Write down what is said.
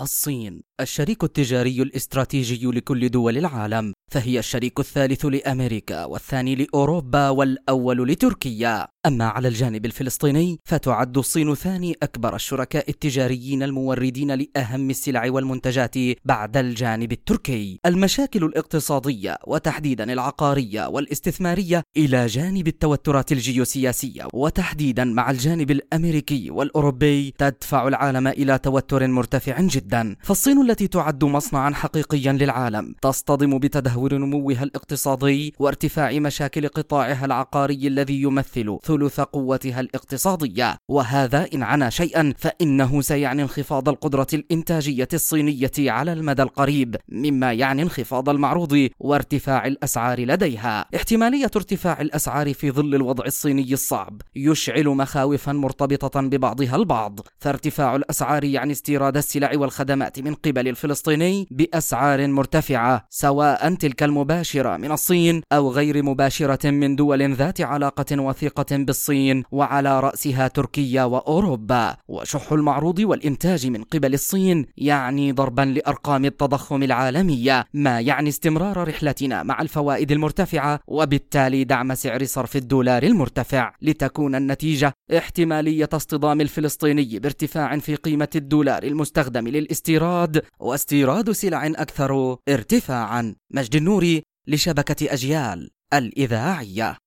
الصين الشريك التجاري الاستراتيجي لكل دول العالم. فهي الشريك الثالث لأمريكا والثاني لأوروبا والأول لتركيا. أما على الجانب الفلسطيني فتعد الصين ثاني أكبر الشركاء التجاريين الموردين لأهم السلع والمنتجات بعد الجانب التركي. المشاكل الاقتصادية وتحديدا العقارية والاستثمارية إلى جانب التوترات الجيوسياسية وتحديدا مع الجانب الأمريكي والأوروبي تدفع العالم إلى توتر مرتفع جدا. فالصين التي تعد مصنعا حقيقيا للعالم تصطدم بتدهور نموها الاقتصادي وارتفاع مشاكل قطاعها العقاري الذي يمثل ثلث قوتها الاقتصادية. وهذا إن عنا شيئا فإنه سيعني انخفاض القدرة الإنتاجية الصينية على المدى القريب مما يعني انخفاض المعروض وارتفاع الأسعار لديها. احتمالية ارتفاع الأسعار في ظل الوضع الصيني الصعب يشعل مخاوفا مرتبطة ببعضها البعض. فارتفاع الأسعار يعني استيراد السلع والخدمات من قبل الفلسطيني بأسعار مرتفعة سواء تلك المباشرة من الصين أو غير مباشرة من دول ذات علاقة وثيقة بالصين وعلى رأسها تركيا وأوروبا. وشح المعروض والإنتاج من قبل الصين يعني ضربا لأرقام التضخم العالمية ما يعني استمرار رحلتنا مع الفوائد المرتفعة وبالتالي دعم سعر صرف الدولار المرتفع. لتكون النتيجة احتمالية اصطدام الفلسطيني بارتفاع في قيمة الدولار المستخدم للاستيراد واستيراد سلع أكثر ارتفاعا. مجد النوري لشبكة أجيال الإذاعية.